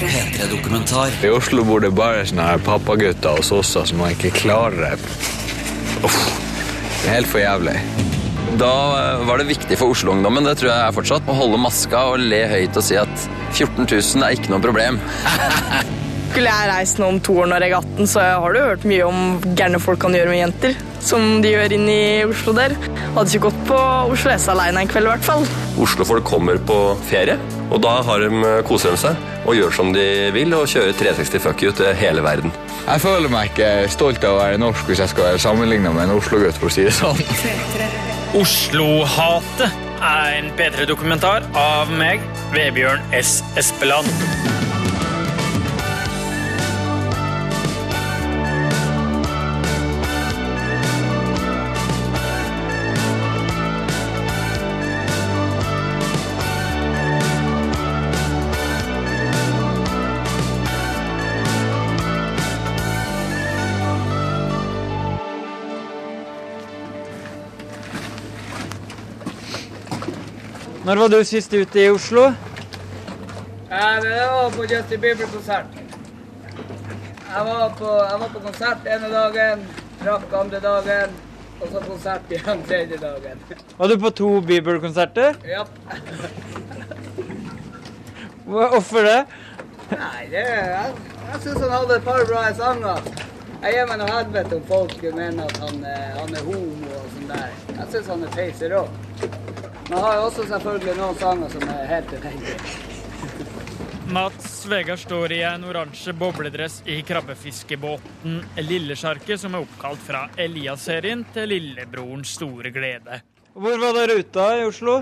P3-dokumentar. I Oslo bor det bare sånne her pappagutter og sosser som ikke klarer. Uff, det er helt for jævlig. Da var det viktig for Oslo-ungdommen det tror jeg er fortsatt, å holde maska og le høyt og si at 14 000 er ikke noe problem. Skulle jeg reist nå om to år når jeg er 18, så har du hørt mye om gærne folk kan gjøre med jenter. Som de gjør inn i Oslo der. Hadde ikke gått på Oslo S alene en kveld, i hvert fall. Oslofolk kommer på ferie, og da har de, eh, koser de seg og gjør som de vil og kjører 360 fuck you til hele verden. Jeg føler meg ikke stolt av å være norsk hvis jeg skal være sammenlignet med en Oslo-gutt, for å si det sånn. Oslo-hatet er en P3-dokumentar av meg, Vebjørn S. Espeland. Når var du sist ute i Oslo? Ja, det var på Justin Bieber-konsert. Jeg var på, jeg var på konsert ene dagen, drakk andre dagen, og så konsert igjen tredje dagen. Var du på to Bieber-konserter? Ja. Hvorfor det? Nei, det, jeg, jeg syns han hadde et par bra sanger. Jeg gir meg noe helvete om folk mener at han, er- han er homo og sånn der. Jeg syns han er feiser òg. Men han har jo også selvfølgelig noen sanger som er helt elendige. Mats Vegard står i en oransje bobledress i krabbefiskebåten Lillesjarket, som er oppkalt fra Elias-serien til lillebrorens store glede. Hvor var det ruta i Oslo?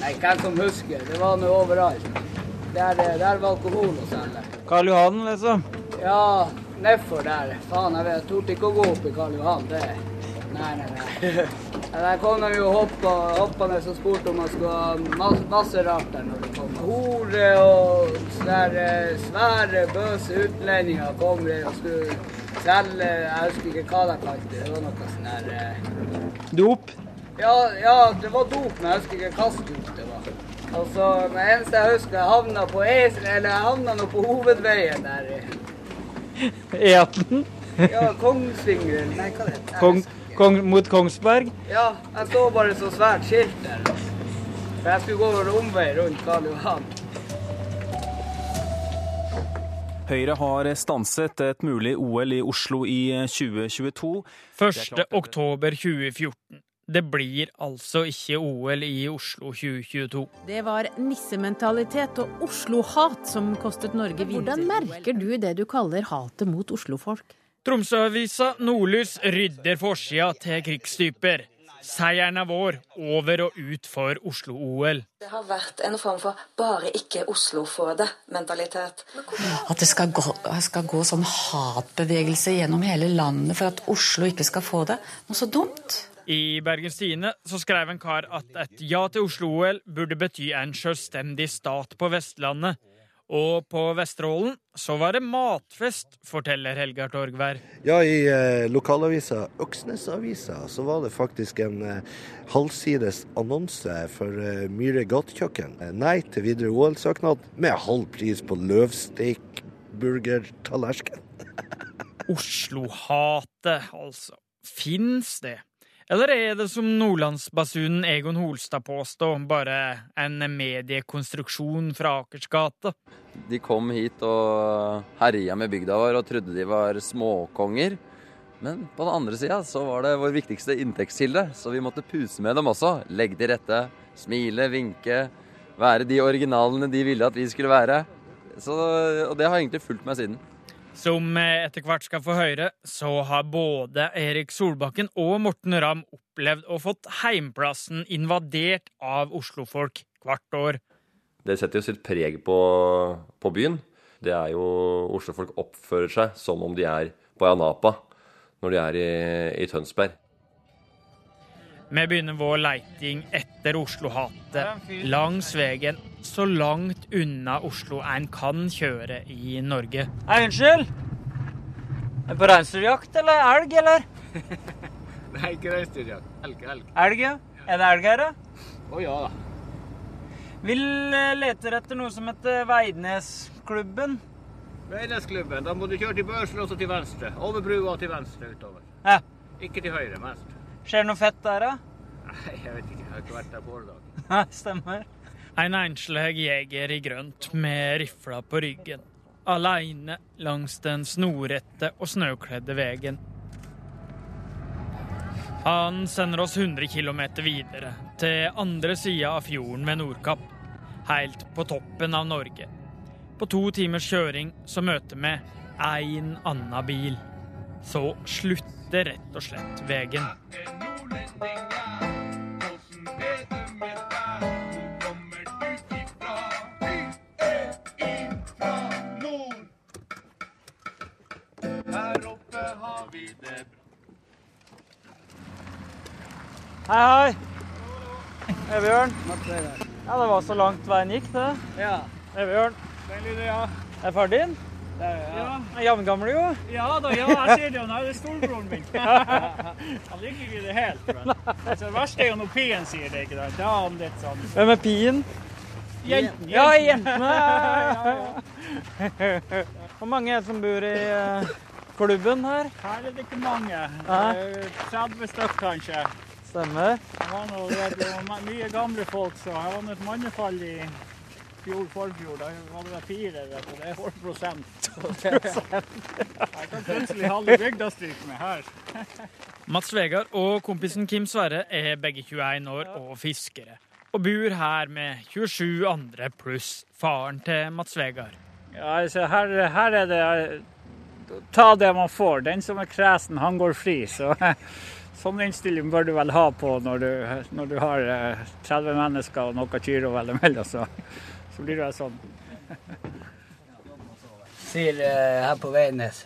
Nei, hvem som husker? Det var nå overalt. Der, der var alkohol å selge. Karl Johan, liksom? Ja, nedfor der. Faen, jeg vet, torde ikke å gå opp i Karl Johan. Det Nei, nei, nei. Der kom de jo hoppa, hoppende og spurte om man skulle ha masse, masse rart der når de kom. Hore og svære, svære, bøse utlendinger kom der og skulle selge Jeg husker ikke hva de kalte det. Det var noe sånn her eh, Dop? ja, ja, det var dop, men jeg husker ikke hvilken dop det var. Altså, det eneste jeg husker, jeg havna på Esel, eller jeg havna nå på hovedveien der. E18? Ja, Kongsvinger, nei, hva det heter Kong, Kong, mot Kongsberg? Ja, jeg så bare så svært skilt der. For jeg skulle gå over omvei rundt Karl Johan. Høyre har stanset et mulig OL i Oslo i 2022. 1. oktober 2014. Det blir altså ikke OL i Oslo 2022. Det var nissementalitet og Oslo-hat som kostet Norge vinter. Hvordan merker du det du kaller hatet mot Oslo-folk? Tromsø-avisa Nordlys rydder forsida til krigstyper. Seieren er vår, over og ut for Oslo-OL. Det har vært en form for 'bare ikke Oslo får det'-mentalitet. At det skal gå, skal gå sånn hatbevegelse gjennom hele landet for at Oslo ikke skal få det. Noe så dumt. I Bergens Tidende så skrev en kar at et ja til Oslo-OL burde bety en selvstendig stat på Vestlandet. Og på Vesterålen så var det matfest, forteller Helgar Torgvær. Ja, i eh, lokalavisa Øksnesavisa så var det faktisk en eh, halvsides annonse for eh, Myhre gatekjøkken. Eh, nei til videre OL-søknad med halv pris på løvsteik burgertallerken. Oslo-hatet, altså. Fins det? Eller er det som nordlandsbasunen Egon Holstad påstår, bare en mediekonstruksjon fra Akersgata? De kom hit og herja med bygda vår og trodde de var småkonger. Men på den andre sida så var det vår viktigste inntektskilde, så vi måtte puse med dem også. Legge til rette, smile, vinke, være de originalene de ville at vi skulle være. Så, og det har egentlig fulgt meg siden. Som etter hvert skal få høre, så har både Erik Solbakken og Morten Ramm opplevd og fått heimplassen invadert av oslofolk hvert år. Det setter jo sitt preg på, på byen. Det er jo Oslofolk oppfører seg som om de er på Janapa når de er i, i Tønsberg. Vi begynner vår leiting etter Oslo-hatet langs veien så langt unna Oslo en kan kjøre i Norge. Hei, unnskyld? Er på reinsdyrjakt eller elg, eller? Nei, ikke reinsdyrjakt. Elg, elg. Elg, ja. Er det elg her, da? Å ja da. Vi eh, leter etter noe som heter Veidnesklubben. Veidnesklubben. Da må du kjøre til Børsen og til venstre. Over brua til venstre utover. Ja. Ikke til høyre, venstre. Skjer det noe fett der, da? Nei, jeg vet ikke. Jeg har ikke vært der på åredag. Nei, stemmer. En enslig jeger i grønt med rifla på ryggen. Aleine langs den snorrette og snøkledde veien. Han sender oss 100 km videre, til andre sida av fjorden ved Nordkapp. Helt på toppen av Norge. På to timers kjøring så møter vi én anna bil. Så slutter rett og slett det Hei, hei. Evjørn. Ja, det var så langt veien gikk, det. Ja. Evjørn. Den lyder ja. Er far din? Ja. ja. Jevngamle, jo. Ja da, ja, jeg ser det jo. Det er storebroren min. Han liker ikke det helt. Men. Altså, det verste er jo når P-en sier det, ikke da. Da er han litt sånn Hvem er pien? Jenten. Ja, jentene. Hvor mange er det som bor i eh, klubben her? Her er det ikke mange. Det er 30 stykk, kanskje. Stemmer. Det var, noe, det var mye gamle folk, så her var det et mannefall i fjor forfjor. Da var det fire, vet du. Det er 12 prosent. Jeg kan plutselig halve bygda stryke med her. Mats Vegard og kompisen Kim Sverre er begge 21 år og fiskere. Og bor her med 27 andre pluss faren til Mats Vegard. Ja, altså, her, her er det Ta det man får. Den som er kresen, han går fri. Så sånn innstilling bør du vel ha på når du, når du har eh, 30 mennesker og noe kyr å velge mellom. Så, så blir det sånn. Sier eh, her på Veidnes.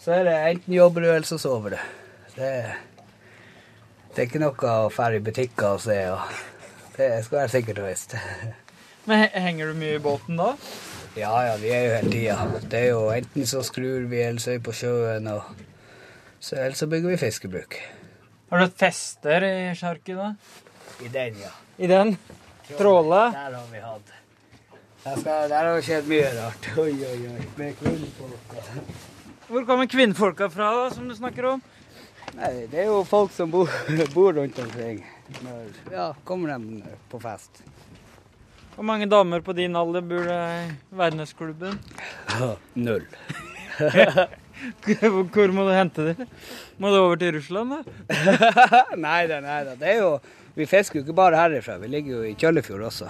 Så er det enten jobber du, eller så sover du. Det, det er ikke noe å dra i butikker og se. Og det skal være sikkert og visst. Men henger du mye i båten da? Ja, ja, vi er jo hele tida. Det er jo enten så skrur vi, eller så er vi på sjøen, og så, eller så bygger vi fiskebruk. Har du et fester i sjarken da? I den, ja. I den? Tråle? Der har vi hatt. Der, skal, der har det skjedd mye rart. Oi, oi, oi. Med kvinnfolka. Hvor kommer kvinnfolka fra da, som du snakker om? Nei, det er jo folk som bor, bor rundt omkring. Når, ja, kommer de på fest. Hvor mange damer på din alder bor det i Verdensklubben? Null. Hvor må du hente dem? Må du over til Russland, da? nei da, nei da. Det er jo, vi fisker jo ikke bare herifra. Vi ligger jo i Kjøllefjord også.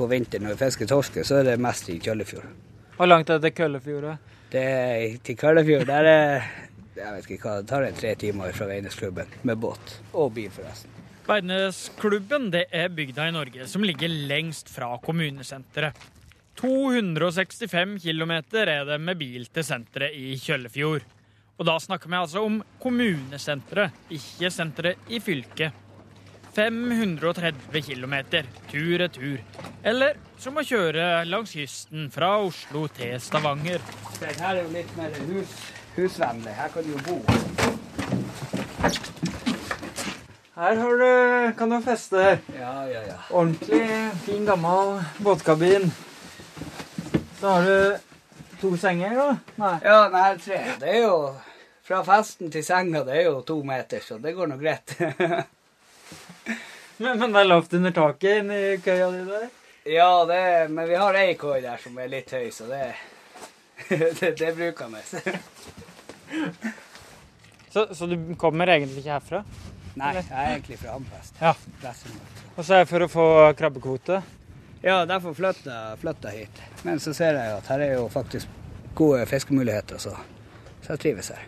På vinteren når vi fisker torske, så er det mest i Kjøllefjord. Hvor langt er det til Kjøllefjord? da? Det er til Kjøllefjord. Der er jeg vet ikke hva, det tar en tre timer fra Veinesklubben med båt. Og bil, forresten. Veidnesklubben det er bygda i Norge som ligger lengst fra kommunesenteret. 265 km er det med bil til senteret i Kjøllefjord. Og da snakker vi altså om kommunesenteret, ikke senteret i fylket. 530 km tur-retur. Eller som å kjøre langs kysten fra Oslo til Stavanger. Her er jo litt mer hus, husvennlig. Her kan du jo bo. Her har du, kan du feste. Ja, ja, ja. Ordentlig fin, gammel båtkabin. Så har du to senger, da? Nei. Ja, nei, tre. Det er jo fra festen til senga, det er jo to meter, så det går nå greit. Men, men det er lavt under taket inni køya di der? ja, det men vi har ei køy der som er litt høy, så det, det, det bruker vi. Så, så du kommer egentlig ikke herfra? Nei, jeg er egentlig fra Hammerfest. Ja. Og så er det for å få krabbekvote? Ja, derfor flytta jeg hit. Men så ser jeg at her er jo faktisk gode fiskemuligheter, så, så jeg trives her.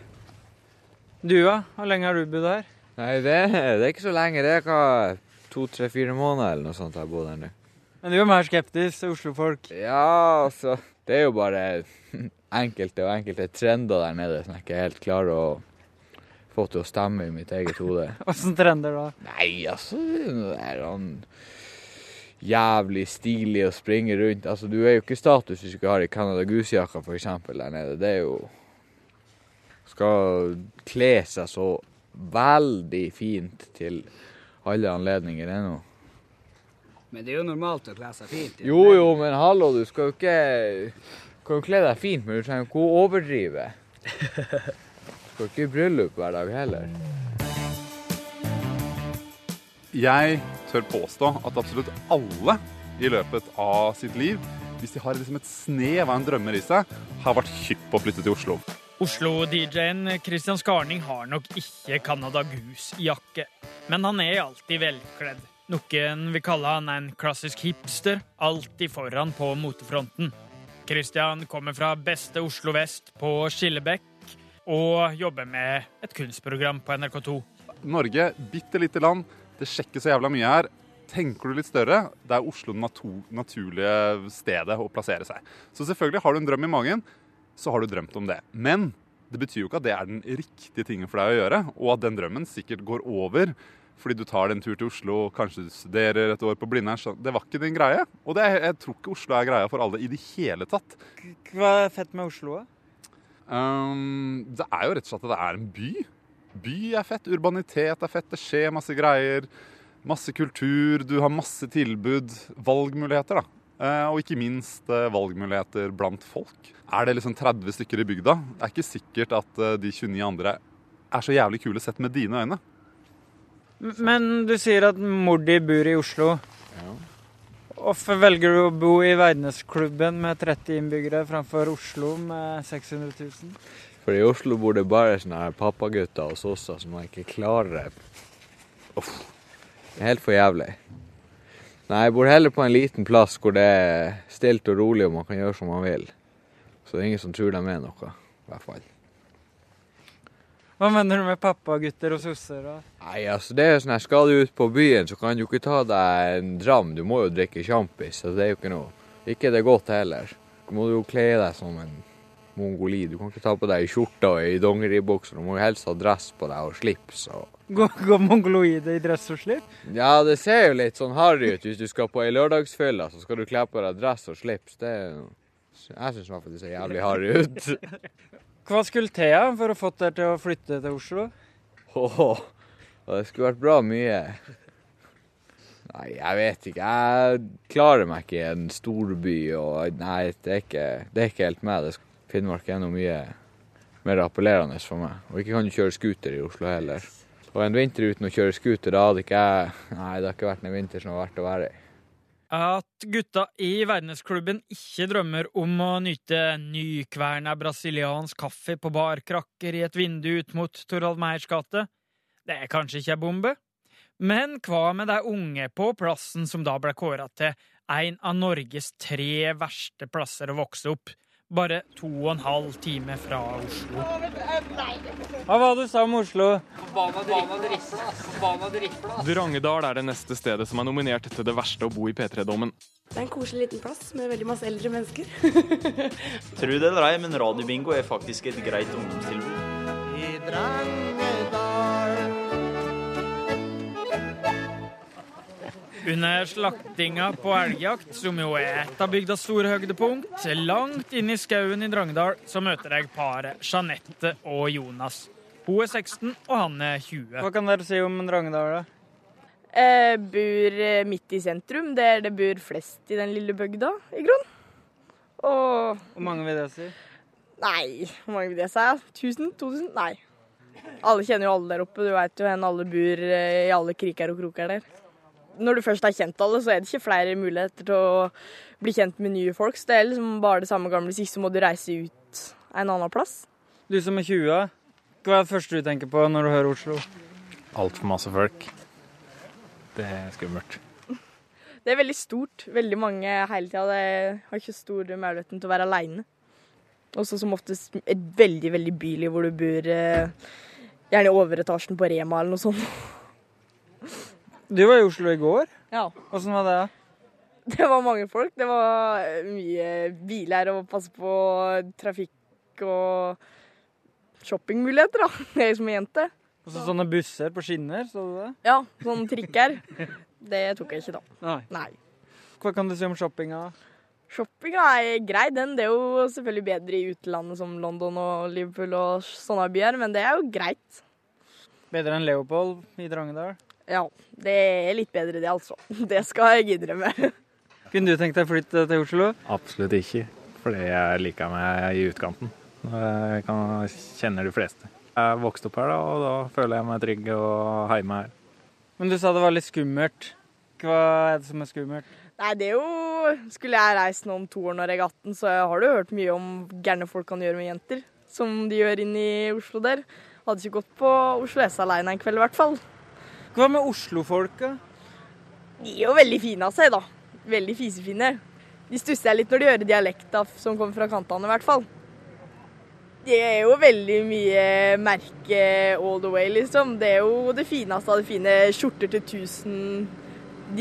Du, ja? Hvor lenge har du bodd her? Nei, det, det er ikke så lenge. Det er hva, to, tre, fire måneder eller noe sånt jeg har bodd her nå. Men du er mer skeptisk til Oslo-folk. Ja, altså Det er jo bare enkelte og enkelte trender der nede som jeg ikke helt klarer å få til å stemme i mitt eget hode. Åssen trender da? Nei, altså Det er sånn jævlig stilig å springe rundt. Altså, Du er jo ikke status hvis du ikke har i Canada Goose-jakka f.eks. der nede. Det er jo Skal kle seg så veldig fint til alle anledninger ennå. Men det er jo normalt å kle seg fint. Jo jo, men hallo, du skal jo ikke Du kan jo kle deg fint, men du trenger ikke å overdrive. Du skal ikke i bryllup hver dag heller. Jeg tør påstå at absolutt alle i løpet av sitt liv, hvis de har liksom et snev av en drømmer i seg, har vært hypp på å flytte til Oslo. Oslo-DJ-en Christian Skarning har nok ikke Canada Goose-jakke, men han er alltid velkledd. Noen vil kalle han en klassisk hipster, alltid foran på motefronten. Christian kommer fra beste Oslo vest på Skillebekk og jobber med et kunstprogram på NRK2. Norge, bitte lite land. Det sjekker så jævla mye her. Tenker du litt større, det er Oslo det naturlige stedet å plassere seg. Så selvfølgelig, har du en drøm i magen, så har du drømt om det. Men det betyr jo ikke at det er den riktige tingen for deg å gjøre, og at den drømmen sikkert går over fordi du tar en tur til Oslo, kanskje du studerer et år på Blindern. Det var ikke din greie. Og det, er- jeg tror ikke Oslo er greia for alle i det hele tatt. Hva er fett med Oslo, da? Um, det er jo rett og slett at det er en by. By er fett, urbanitet er fett, det skjer masse greier. Masse kultur, du har masse tilbud, valgmuligheter, da. Eh, og ikke minst eh, valgmuligheter blant folk. Er det liksom 30 stykker i bygda, det er ikke sikkert at eh, de 29 andre er så jævlig kule sett med dine øyne. Men du sier at mor di bor i Oslo. Ja. Hvorfor velger du å bo i Veidnesklubben med 30 innbyggere framfor Oslo med 600 000? For i Oslo bor det bare sånne her pappagutter og sosser som man ikke klarer. Uff. Det er helt for jævlig. Nei, jeg bor heller på en liten plass hvor det er stilt og rolig og man kan gjøre som man vil. Så det er ingen som tror de er noe, i hvert fall. Hva mener du med pappagutter og sosser? da? Nei, altså det er sånn her, skal du ut på byen, så kan du ikke ta deg en dram. Du må jo drikke sjampis, så det er jo ikke noe. Ikke det godt heller. Du må jo kle deg som en mongoli. Du kan ikke ta på deg skjorte og i dongeribukser. Du må jo helst ha dress på deg og slips. og... Gå, gå mongoloide i dress og slips? Ja, det ser jo litt sånn harry ut hvis du skal på ei lørdagsfylla, så skal du kle på deg dress og slips. Det Jeg syns i hvert fall det ser jævlig harry ut. Hva skulle til for å få deg til å flytte til Oslo? Åh, det skulle vært bra mye. Nei, jeg vet ikke. Jeg klarer meg ikke i en storby, og nei, det er ikke, det er ikke helt meg. Finnmark er noe mye mer appellerende for meg. Og ikke kan du kjøre scooter i Oslo heller. Og en vinter uten å kjøre scooter, da hadde ikke jeg Nei, det har ikke vært en vinter som har vært å være i. At gutta i verdensklubben ikke drømmer om å nyte nykverna brasiliansk kaffe på barkrakker i et vindu ut mot Torald Meyers gate, det er kanskje ikke ei bombe. Men hva med de unge på plassen som da ble kåra til en av Norges tre verste plasser å vokse opp, bare to og en halv time fra Oslo? Hva var det du sa om Oslo? Drangedal er det neste stedet som er nominert til det verste å bo i P3-dommen. Det er en koselig liten plass med veldig masse eldre mennesker. Tro det eller ei, men radiobingo er faktisk et greit ungdomstilbud. I Drangedal Under slaktinga på elgjakt, som jo er et av bygdas store høydepunkt, langt inne i skauen i Drangedal, så møter jeg paret Jeanette og Jonas. Hun er 16, og han er 20. Hva kan dere si om Drangedal, da? Eh, bor eh, midt i sentrum, der det bor flest i den lille bygda, i grunn. Og Hvor mange vil det si? Nei, hvor mange vil det si? 1000? 2000? Nei. Alle kjenner jo alle der oppe. Du veit jo hvor alle bor eh, i alle kriker og kroker der. Når du først har kjent alle, så er det ikke flere muligheter til å bli kjent med nye folk. Så det er liksom bare det samme gamle. Hvis ikke så må du reise ut en annen plass. Du som er 20, hva er det første du tenker på når du hører Oslo? Altfor masse folk. Det er skummelt. Det er veldig stort. Veldig mange hele tida. Jeg har ikke stor muligheten til å være aleine. Også som oftest et veldig, veldig byliv hvor du bor eh, gjerne i overetasjen på Rema eller noe sånt. Du var i Oslo i går. Ja. Åssen var det? Det var mange folk. Det var mye biler og passe på trafikk og shoppingmuligheter, da. Jeg som er jente. Og så sånne busser på skinner, så du det? Ja, sånne trikker. Det tok jeg ikke da. Nei. Nei. Hva kan du si om shoppinga? Shoppinga er grei, den. Det er jo selvfølgelig bedre i utlandet som London og Liverpool og sånne byer, men det er jo greit. Bedre enn Leopold i Drangedal? Ja, det er litt bedre det, altså. Det skal jeg innrømme. Kunne du tenkt deg å flytte til Oslo? Absolutt ikke, fordi jeg liker meg i utkanten. Jeg kan kjenne de fleste. Jeg vokste opp her, da, og da føler jeg meg trygg og hjemme her. Men du sa det var litt skummelt. Hva er det som er skummelt? Nei, det er jo Skulle jeg reist nå om to år når jeg er 18, så har du hørt mye om gærne folk kan gjøre med jenter. Som de gjør inne i Oslo der. Hadde ikke gått på Oslo S alene en kveld, i hvert fall. Hva med Oslo-folka? De er jo veldig fine av seg, da. Veldig fisefine. De stusser jeg litt når de hører dialekta som kommer fra kantene, i hvert fall. Det er jo veldig mye merke all the way, liksom. Det er jo det fineste av det fine. Skjorter til 1000,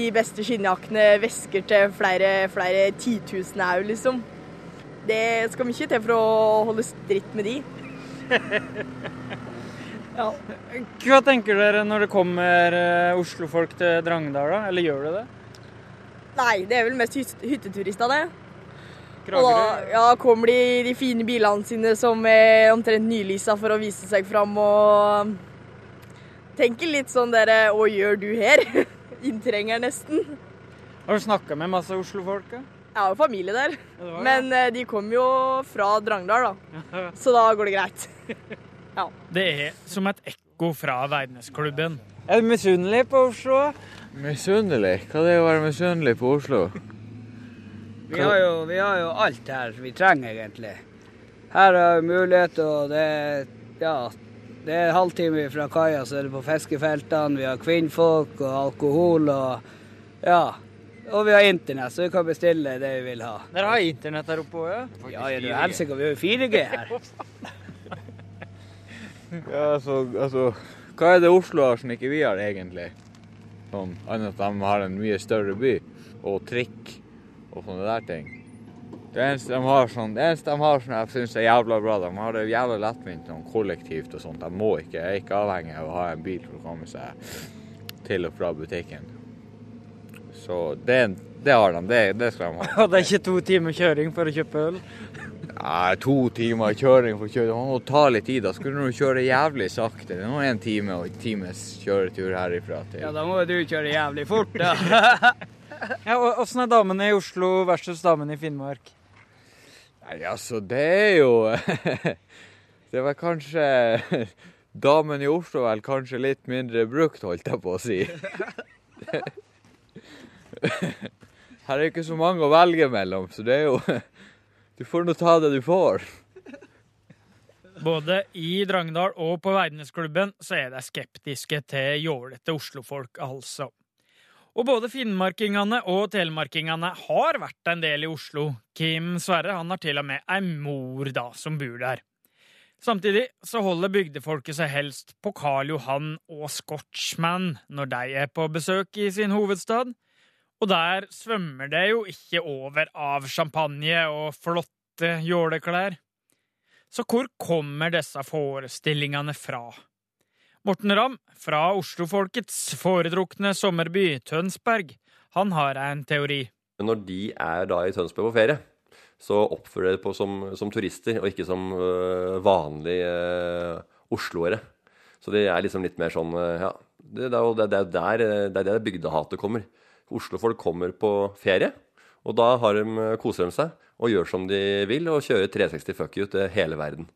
de beste skinnjakkene, vesker til flere, flere titusen au, liksom. Det skal mye til for å holde stritt med de. ja. Hva tenker dere når det kommer oslofolk til Drangedal, da? Eller gjør det det? Nei, det er vel mest hyt- hytteturister, det. Og da ja, kommer de de fine bilene sine som er omtrent nylysa for å vise seg fram og tenker litt sånn dere Hva gjør du her? Inntrenger nesten. Har du snakka med masse oslofolk? Ja? Jeg har jo familie der, Ja, var ja. men eh, de kommer jo fra Drangedal, da. Så da går det greit. Ja. Det er som et ekko fra Verdensklubben. Er du misunnelig på Oslo? Misunnelig? Hva er det å være misunnelig på Oslo? Vi har, jo, vi har jo alt her vi trenger, egentlig. Her har vi mulighet, og det er ja, det er en halvtime fra kaia, så er det på fiskefeltene. Vi har kvinnfolk og alkohol og ja. Og vi har internett, så vi kan bestille det vi vil ha. Dere har internett her oppe òg, ja? Ja, ja, du helsike, vi har jo 4G her. Ja, altså, altså Hva er det Oslo har som ikke vi har, egentlig? Sånn, Annet at de har en mye større by, og trikk og sånne der ting. Det eneste de har sånn, det eneste de har som jeg syns er jævla bra, de har det jævla lettvint sånn kollektivt og sånt. De må ikke, er ikke avhengig av å ha en bil for å komme seg til og fra butikken. Så det, det har de, det, det skal de ha. Og det er ikke to timer kjøring for å kjøpe øl? Nei, to timer kjøring for å kjøre. Det må ta litt tid. Da skulle du kjøre jævlig sakte. Det er nå en time og en times kjøretur herifra til Ja, da må du kjøre jævlig fort, da. Ja, og Åssen er damene i Oslo versus damene i Finnmark? Nei, altså, det er jo Det var kanskje Damen i Oslo vel kanskje litt mindre brukt, holdt jeg på å si. Her er ikke så mange å velge mellom, så det er jo Du får nå ta det du får. Både i Drangedal og på Veidnesklubben så er de skeptiske til jålete oslofolk, altså. Og både finnmarkingene og telemarkingene har vært en del i Oslo. Kim Sverre han har til og med ei mor da, som bor der. Samtidig så holder bygdefolket seg helst på Karl Johan og Scotchman når de er på besøk i sin hovedstad. Og der svømmer det jo ikke over av champagne og flotte jåleklær. Så hvor kommer disse forestillingene fra? Morten Ramm fra Oslofolkets foretrukne sommerby Tønsberg, han har en teori. Når de er da i Tønsberg på ferie, så oppfører de på som, som turister, og ikke som øh, vanlige øh, osloere. Så det er liksom litt mer sånn øh, Ja, det, det er jo det, det, er der, øh, det bygdehatet kommer. Oslofolk kommer på ferie, og da har de, øh, koser de seg og gjør som de vil, og kjører 360 fuck you til hele verden.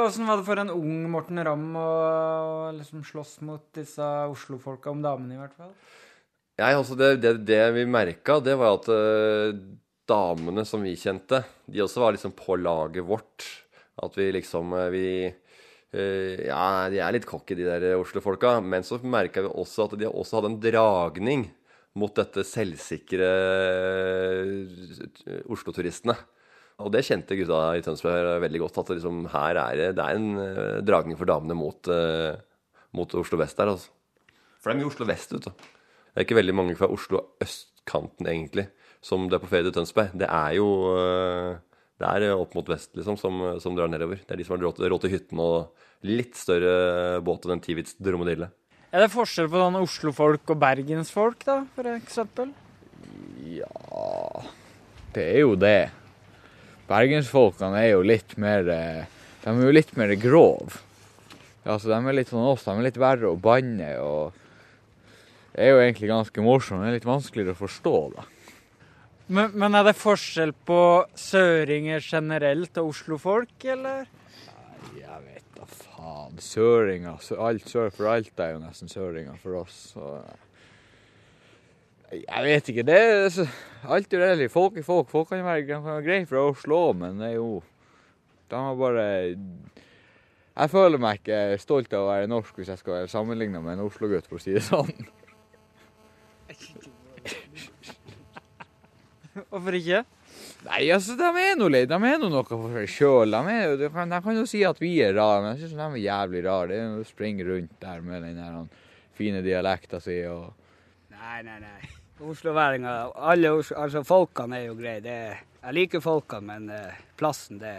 Åssen var det for en ung Morten Ramm å liksom slåss mot disse Oslo-folka om damene, i hvert fall? Nei, altså det, det, det vi merka, det var at uh, damene som vi kjente, de også var liksom på laget vårt. At vi liksom uh, Vi uh, Ja, de er litt cocky, de der Oslo-folka. Men så merka vi også at de også hadde en dragning mot dette selvsikre øh, Oslo-turistene. Og det kjente gutta i Tønsberg veldig godt. At det liksom, her er det, det er en øh, dragning for damene mot, øh, mot Oslo vest der, altså. For det er mye Oslo vest, vet du. Det er ikke veldig mange fra Oslo østkanten, egentlig, som det er på ferie til Tønsberg. Det er jo Det er opp mot vest, liksom, som, som drar nedover. Det er de som har råd til- hytten og litt større båt enn Tivits dromedille. Er det forskjell på sånn Oslo-folk og bergensfolk, da, for eksempel? Ja Det er jo det. Bergensfolkene er jo litt mer eh, De er jo litt mer grov. Ja, så De er litt sånn oss. De er litt verre å banne og Det er jo egentlig ganske morsomt. Det er litt vanskeligere å forstå, da. Men, men er det forskjell på søringer generelt og Oslo-folk, eller? Jeg vet da faen. Søringer. Alt sør for alt er jo nesten søringer for oss. Så jeg vet ikke. Det er så, er relativt. Folk er folk. Folk kan jo være greie fra Oslo, men det er jo De har bare Jeg føler meg ikke stolt av å være norsk hvis jeg skal være sammenligna med en Oslo-gutt, for å si det sånn. Hvorfor ikke? Nei, altså, de er nå litt, de er nå noe for seg sjøl. De, de, kan- de kan jo si at vi er rare, men jeg syns de er jævlig rare. Det er jo å springe rundt der med den der fine dialekta si og Nei, nei, nei. Osloværinger, alle Oslo, altså folkene er jo greie. Det, jeg liker folkene, men eh, plassen, det,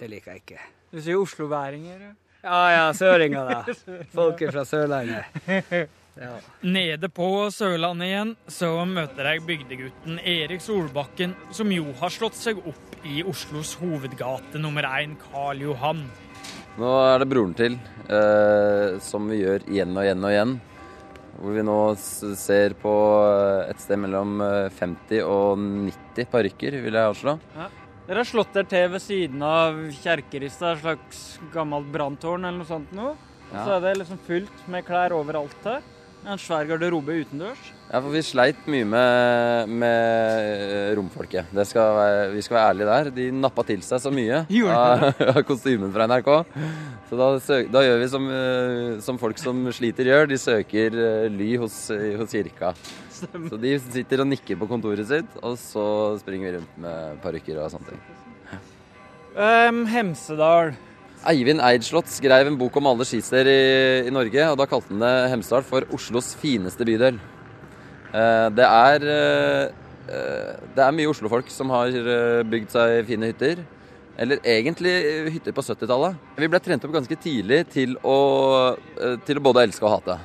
det liker jeg ikke. Du sier osloværinger, ja. Ja ja, søringer, da. Folket fra Sørlandet. Ja. Nede på Sørlandet igjen så møter jeg bygdegutten Erik Solbakken, som jo har slått seg opp i Oslos hovedgate nummer én, Karl Johan. Nå er det broren til, eh, som vi gjør igjen og igjen og igjen. Hvor vi nå ser på eh, et sted mellom eh, 50 og 90 parykker, vil jeg avslå. Ja. Dere har slått dere til ved siden av Kjerkerista, et slags gammelt branntårn eller noe sånt noe. Ja. så er det liksom fullt med klær overalt her. En svær garderobe utendørs. Ja, for vi sleit mye med, med romfolket. Det skal være, vi skal være ærlige der. De nappa til seg så mye av, av kostymen fra NRK. Så da, søk, da gjør vi som, eh, som folk som sliter gjør. De søker eh, ly hos, hos kirka. Så de sitter og nikker på kontoret sitt, og så springer vi rundt med parykker og sånne ting. Um, Hemsedal. Eivind Eidslott skrev en bok om alle skisteder i, i Norge, og da kalte han det Hemsedal for Oslos fineste bydel. Eh, det er eh, eh, Det er mye oslofolk som har eh, bygd seg fine hytter. Eller egentlig hytter på 70-tallet. Vi ble trent opp ganske tidlig til å, eh, til å både elske og hate.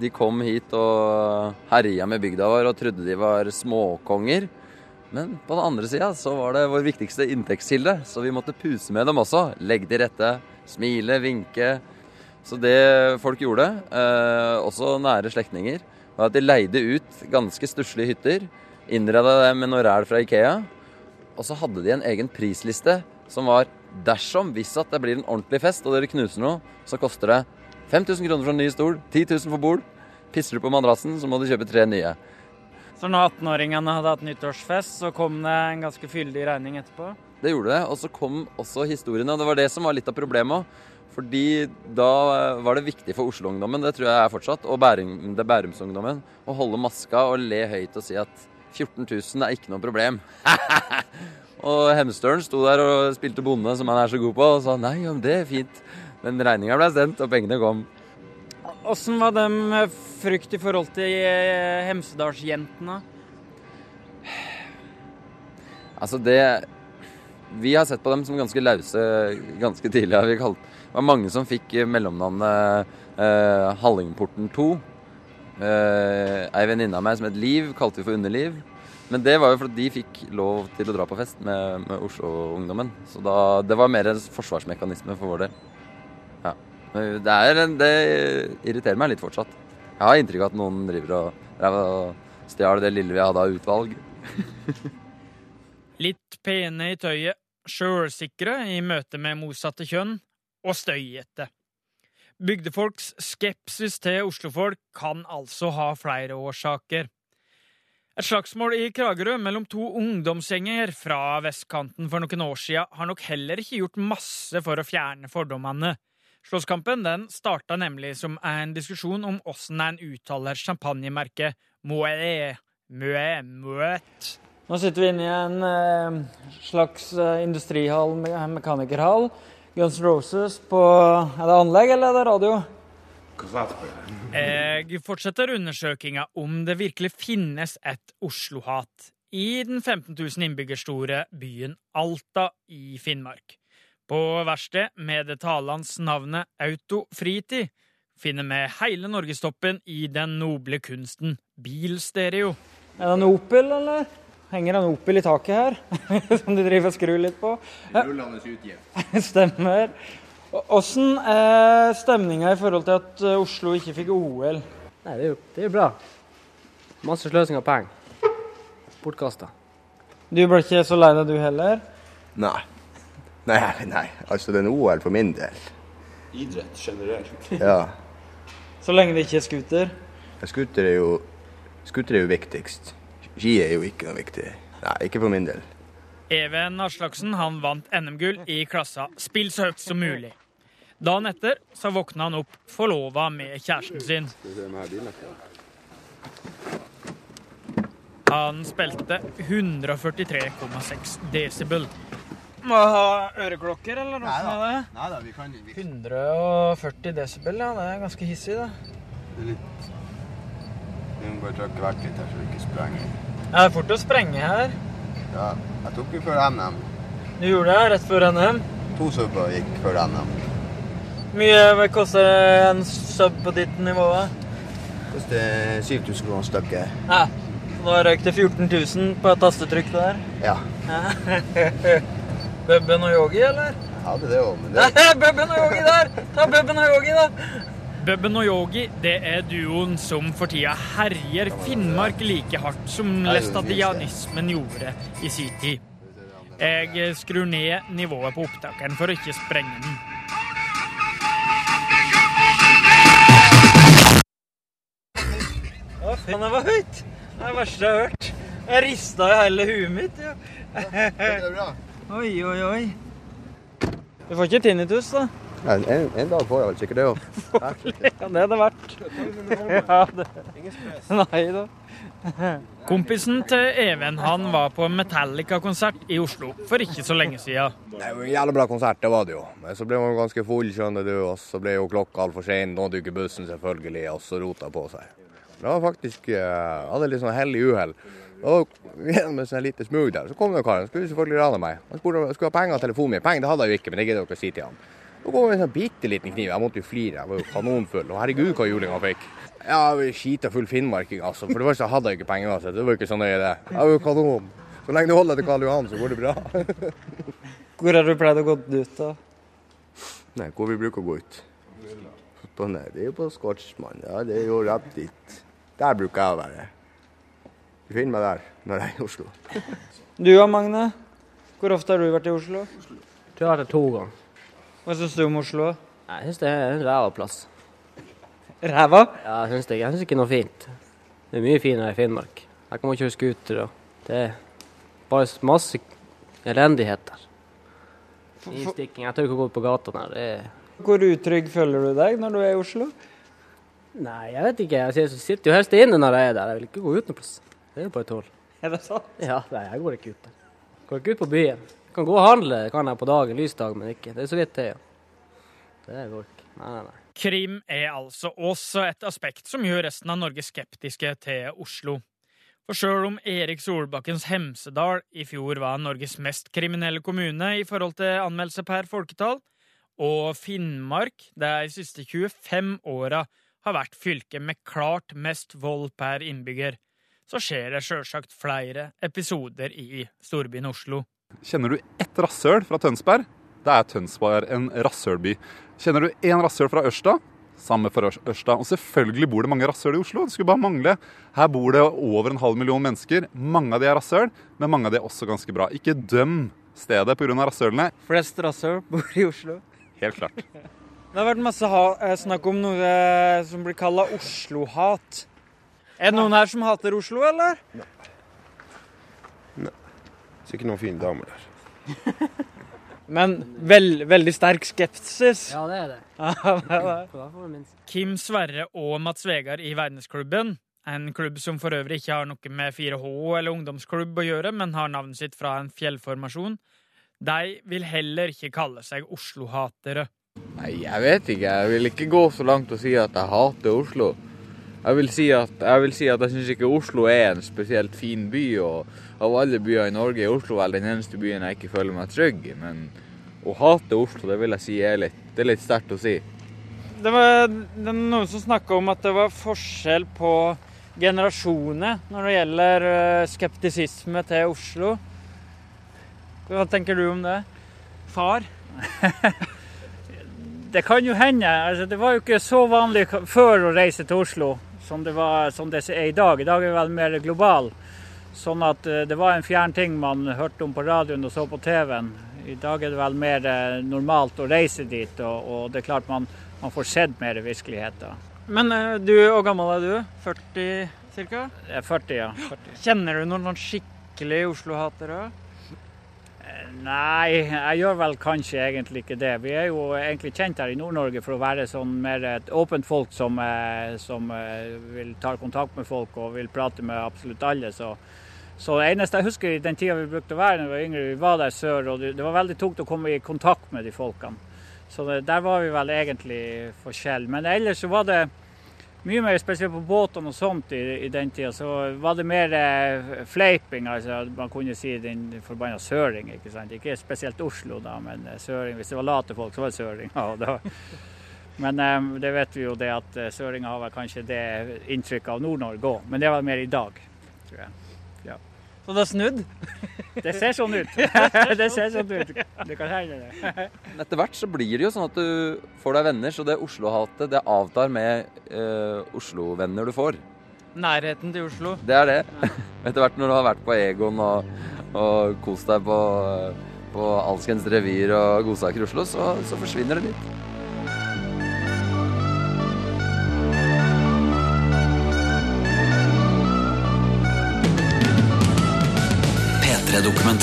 De kom hit og herja med bygda vår og trodde de var småkonger. Men på den andre sida så var det vår viktigste inntektskilde, så vi måtte puse med dem også. Legge til rette, smile, vinke. Så det folk gjorde, eh, også nære slektninger, var at de leide ut ganske stusslige hytter, innreda dem med noe ræl fra Ikea, og så hadde de en egen prisliste som var dersom, hvis at det blir en ordentlig fest og dere knuser noe, så koster det 5000 kroner for en ny stol, 10 000 for bord. Pisser du på madrassen, så må du kjøpe tre nye. Så når 18-åringene hadde hatt nyttårsfest, så kom det en ganske fyldig regning etterpå? Det gjorde det, og så kom også historiene. og Det var det som var litt av problemet òg. Fordi da var det viktig for Oslo-ungdommen, det tror jeg er fortsatt, og Bærum, det Bærumsungdommen, å holde maska og le høyt og si at 14 000 er ikke noe problem. og Hemstølen sto der og spilte bonde, som han er så god på, og sa nei, det er fint. Men regninga ble sendt, og pengene kom. Åssen var det med frykt i forhold til eh, Hemsedalsjentene? Altså det Vi har sett på dem som ganske lause ganske tidlig. har vi kalt. Det var mange som fikk mellomnavnet eh, Hallingporten 2. Eh, ei venninne av meg som het Liv, kalte vi for Underliv. Men det var jo fordi de fikk lov til å dra på fest med, med Oslo-ungdommen. Så da, det var mer en forsvarsmekanisme for vår del. Ja. Det, en- det irriterer meg litt fortsatt. Jeg har inntrykk av at noen driver og, og stjal det lille vi hadde av utvalg. Litt pene i tøyet, sjølsikre i møte med motsatte kjønn, og støyete. Bygdefolks skepsis til oslofolk kan altså ha flere årsaker. Et slagsmål i Kragerø mellom to ungdomsgjenger fra vestkanten for noen år siden har nok heller ikke gjort masse for å fjerne fordommene. Slåsskampen den starta nemlig som en diskusjon om åssen en uttaler champagnemerket Moët. Moët. Moët. Nå sitter vi inne i en eh, slags eh, industrihall, me mekanikerhall. Guns Roses på Er det anlegg, eller er det radio? Jeg fortsetter undersøkinga om det virkelig finnes et Oslo-hat i den 15 000 innbyggerstore byen Alta i Finnmark. På verkstedet med det talende navnet Autofritid finner vi hele norgestoppen i den noble kunsten bilstereo. Er det en Opel, eller? Henger en Opel i taket her, som de driver og skrur litt på? Rullende utgift. Stemmer. Åssen er stemninga i forhold til at eh, Oslo ikke fikk OL? Nei, det er jo, det er bra. Masse sløsing av penger. Bortkasta. Du ble ikke så lei deg du heller? Nei. Nei, nei. Altså, det er en OL for min del. Idrett generelt. Ja. Så lenge det ikke er scooter? Scooter er jo Scooter er jo viktigst. Ski er jo ikke noe viktig. Nei, ikke for min del. Even Aslaksen han vant NM-gull i klassa 'Spill så høyt som mulig'. Dagen etter så våkna han opp forlova med kjæresten sin. Han spilte 143,6 desibel. Må jeg ha øreklokker, eller noe sånt? er det? Neida, vi kan vi- 140 desibel, ja. Det er ganske hissig, da. Det er litt Vi må bare trykke vekk litt her, så vi ikke sprenger. Ja, det er fort å sprenge her. Ja, jeg tok jo før NM. Du gjorde det rett før NM. To subber gikk før NM. Mye koster en sub på ditt nivå? da? Koster 7000 kroner stykket. Ja. Så da røyk det 14 000 på et tastetrykk der. Ja. Ja. Bubben og yogi, eller? Ja, det òg, men Nei, det Bubben og yogi der! Ta Bubben og yogi, da! Bubben og Yogi det er duoen som for tida herjer Finnmark like hardt som læstadianismen gjorde i sin tid. Jeg skrur ned nivået på opptakeren for å ikke sprenge den. Å, faen, det var høyt! Det er det verste jeg har hørt. Jeg rista i hele huet mitt. Ja. Oi, oi, oi. Du får ikke tinnitus, da? Ja, en, en dag får jeg vel sikkert det òg. Ja, det er det verdt. Ja, det. Nei da. Kompisen til Even han var på Metallica-konsert i Oslo for ikke så lenge siden. Det var en jævla bra konsert, det var det jo. Men så ble man ganske full, skjønner du, og så ble jo klokka altfor sein. Nådde ikke bussen, selvfølgelig, og så rota på seg. Det var faktisk Jeg Hadde litt sånn hellig uhell. Og gjennom en sånn liten smug der, så kom det karen. Skulle selvfølgelig rane meg. Han spurte om jeg skulle ha penger av telefonen min. Penger det hadde jeg jo ikke, men det gidder dere å si til ham. Så kom det en sånn bitte liten kniv. Jeg måtte jo flire. Jeg var jo kanonfull. Og herregud, hva julinga fikk. Ja, skita full finnmarking, altså. For det første hadde jeg ikke penger uansett. Det var ikke så nøye, det. Jeg var jo kanon. Så lenge du holder til Karl Johan, så går det bra. Hvor har du pleid å gå ut, da? Nei, hvor vi bruker å gå ut. På, nei, det er jo på Skotsmann. Ja, det er jo rett dit. Der bruker jeg å være. Du finner meg der når jeg er i Oslo. Du da, Magne? Hvor ofte har du vært i Oslo? Jeg tror jeg har vært der to ganger. Hva syns du om Oslo? Jeg syns det er en ræva plass. Ræva? Ja, jeg syns det, jeg synes ikke noe fint. Det er mye finere i Finnmark. Her kan man kjøre scooter, og det er bare masse elendighet der. Innstikking. Jeg tør ikke å gå ut på gata der. Det er Hvor utrygg føler du deg når du er i Oslo? Nei, jeg vet ikke. Jeg sitter- sitter jo helst inne når jeg er der. Jeg vil ikke gå ut noe plass. Det er jo bare tull. Er det sant? Ja, nei, jeg går ikke ut der. Går ikke ut på byen. Jeg kan gå og handle kan jeg på dagen, lysdag, men ikke. Det er så vidt det, ja. Det går ikke. Nei, nei, nei. Krim er altså også et aspekt som gjør resten av Norge skeptiske til Oslo. For sjøl om Erik Solbakkens Hemsedal i fjor var Norges mest kriminelle kommune i forhold til anmeldelse per folketall, og Finnmark de siste 25 åra har vært fylket med klart mest vold per innbygger, så skjer det sjølsagt flere episoder i storbyen Oslo. Kjenner du ett rasshøl fra Tønsberg? Da er Tønsberg en rasshølby. Kjenner du én rasshøl fra Ørsta? Samme for Ørs- Ørsta. Og selvfølgelig bor det mange rasshøl i Oslo. Det skulle bare mangle. Her bor det over en halv million mennesker. Mange av de er rasshøl, men mange av de er også ganske bra. Ikke døm stedet pga. rasshølene. Flest rasshøl bor i Oslo. Helt klart. Det har vært masse ha eh, snakk om noe som blir kalla Oslo-hat. Er det noen her som hater Oslo, eller? Nei. Nei. Sikkert noen fine damer der. Men vel, veldig sterk skepsis. Ja, det er det. Ja, det er det. Kim Sverre og Mats Vegard i Verdensklubben, en klubb som for øvrig ikke har noe med 4H eller ungdomsklubb å gjøre, men har navnet sitt fra en fjellformasjon, de vil heller ikke kalle seg Oslo-hatere. Nei, jeg vet ikke. Jeg vil ikke gå så langt og si at jeg hater Oslo. Jeg vil si at jeg, si at jeg syns ikke Oslo er en spesielt fin by, og av alle byer i Norge er Oslo vel den eneste byen jeg ikke føler meg trygg i. Men å hate Oslo, det vil jeg si er litt, det er litt sterkt å si. Det var det er noen som snakka om at det var forskjell på generasjoner når det gjelder eh, skeptisisme til Oslo. Hva tenker du om det? Far? Det kan jo hende. Altså, det var jo ikke så vanlig før å reise til Oslo som det, var, som det er i dag. I dag er det vel mer global. Sånn at eh, det var en fjern ting man hørte om på radioen og så på TV-en. I dag er det vel mer eh, normalt å reise dit, og, og det er klart man, man får sett mer virkeligheten. Men eh, du, hvor gammel er du? 40 ca.? Er 40, ja. 40. Kjenner du noen sånn skikkelig Oslo-hatere? Nei, jeg gjør vel kanskje egentlig ikke det. Vi er jo egentlig kjent her i Nord-Norge for å være sånn mer et åpent folk som, eh, som eh, vil ta kontakt med folk og vil prate med absolutt alle. Så, så det eneste jeg husker i den tida vi brukte å være da vi var yngre, vi var der sør, og det var veldig tungt å komme i kontakt med de folkene. Så det, der var vi vel egentlig forskjell. Men ellers så var det mye mer, spesielt på båtene og sånt i, i den tida, så var det mer eh, fleiping. altså Man kunne si den forbanna søring. Ikke sant? Ikke spesielt Oslo, da, men eh, søring. Hvis det var late folk, så var det søring. Ja, det. Men eh, det vet vi jo det at eh, søringa har vel kanskje det inntrykket av Nord-Norge òg. Men det var mer i dag, tror jeg. Ja. Så det er snudd? Det ser sånn ut. det ser sånn ut. Det kan hende det. Etter hvert så blir det jo sånn at du får deg venner, så det Oslo-hatet det avtar med eh, Oslo-venner du får. Nærheten til Oslo. Det er det. Etter hvert når du har vært på Egon og, og kost deg på, på alskens revir og godsaker i Oslo, så, så forsvinner det litt.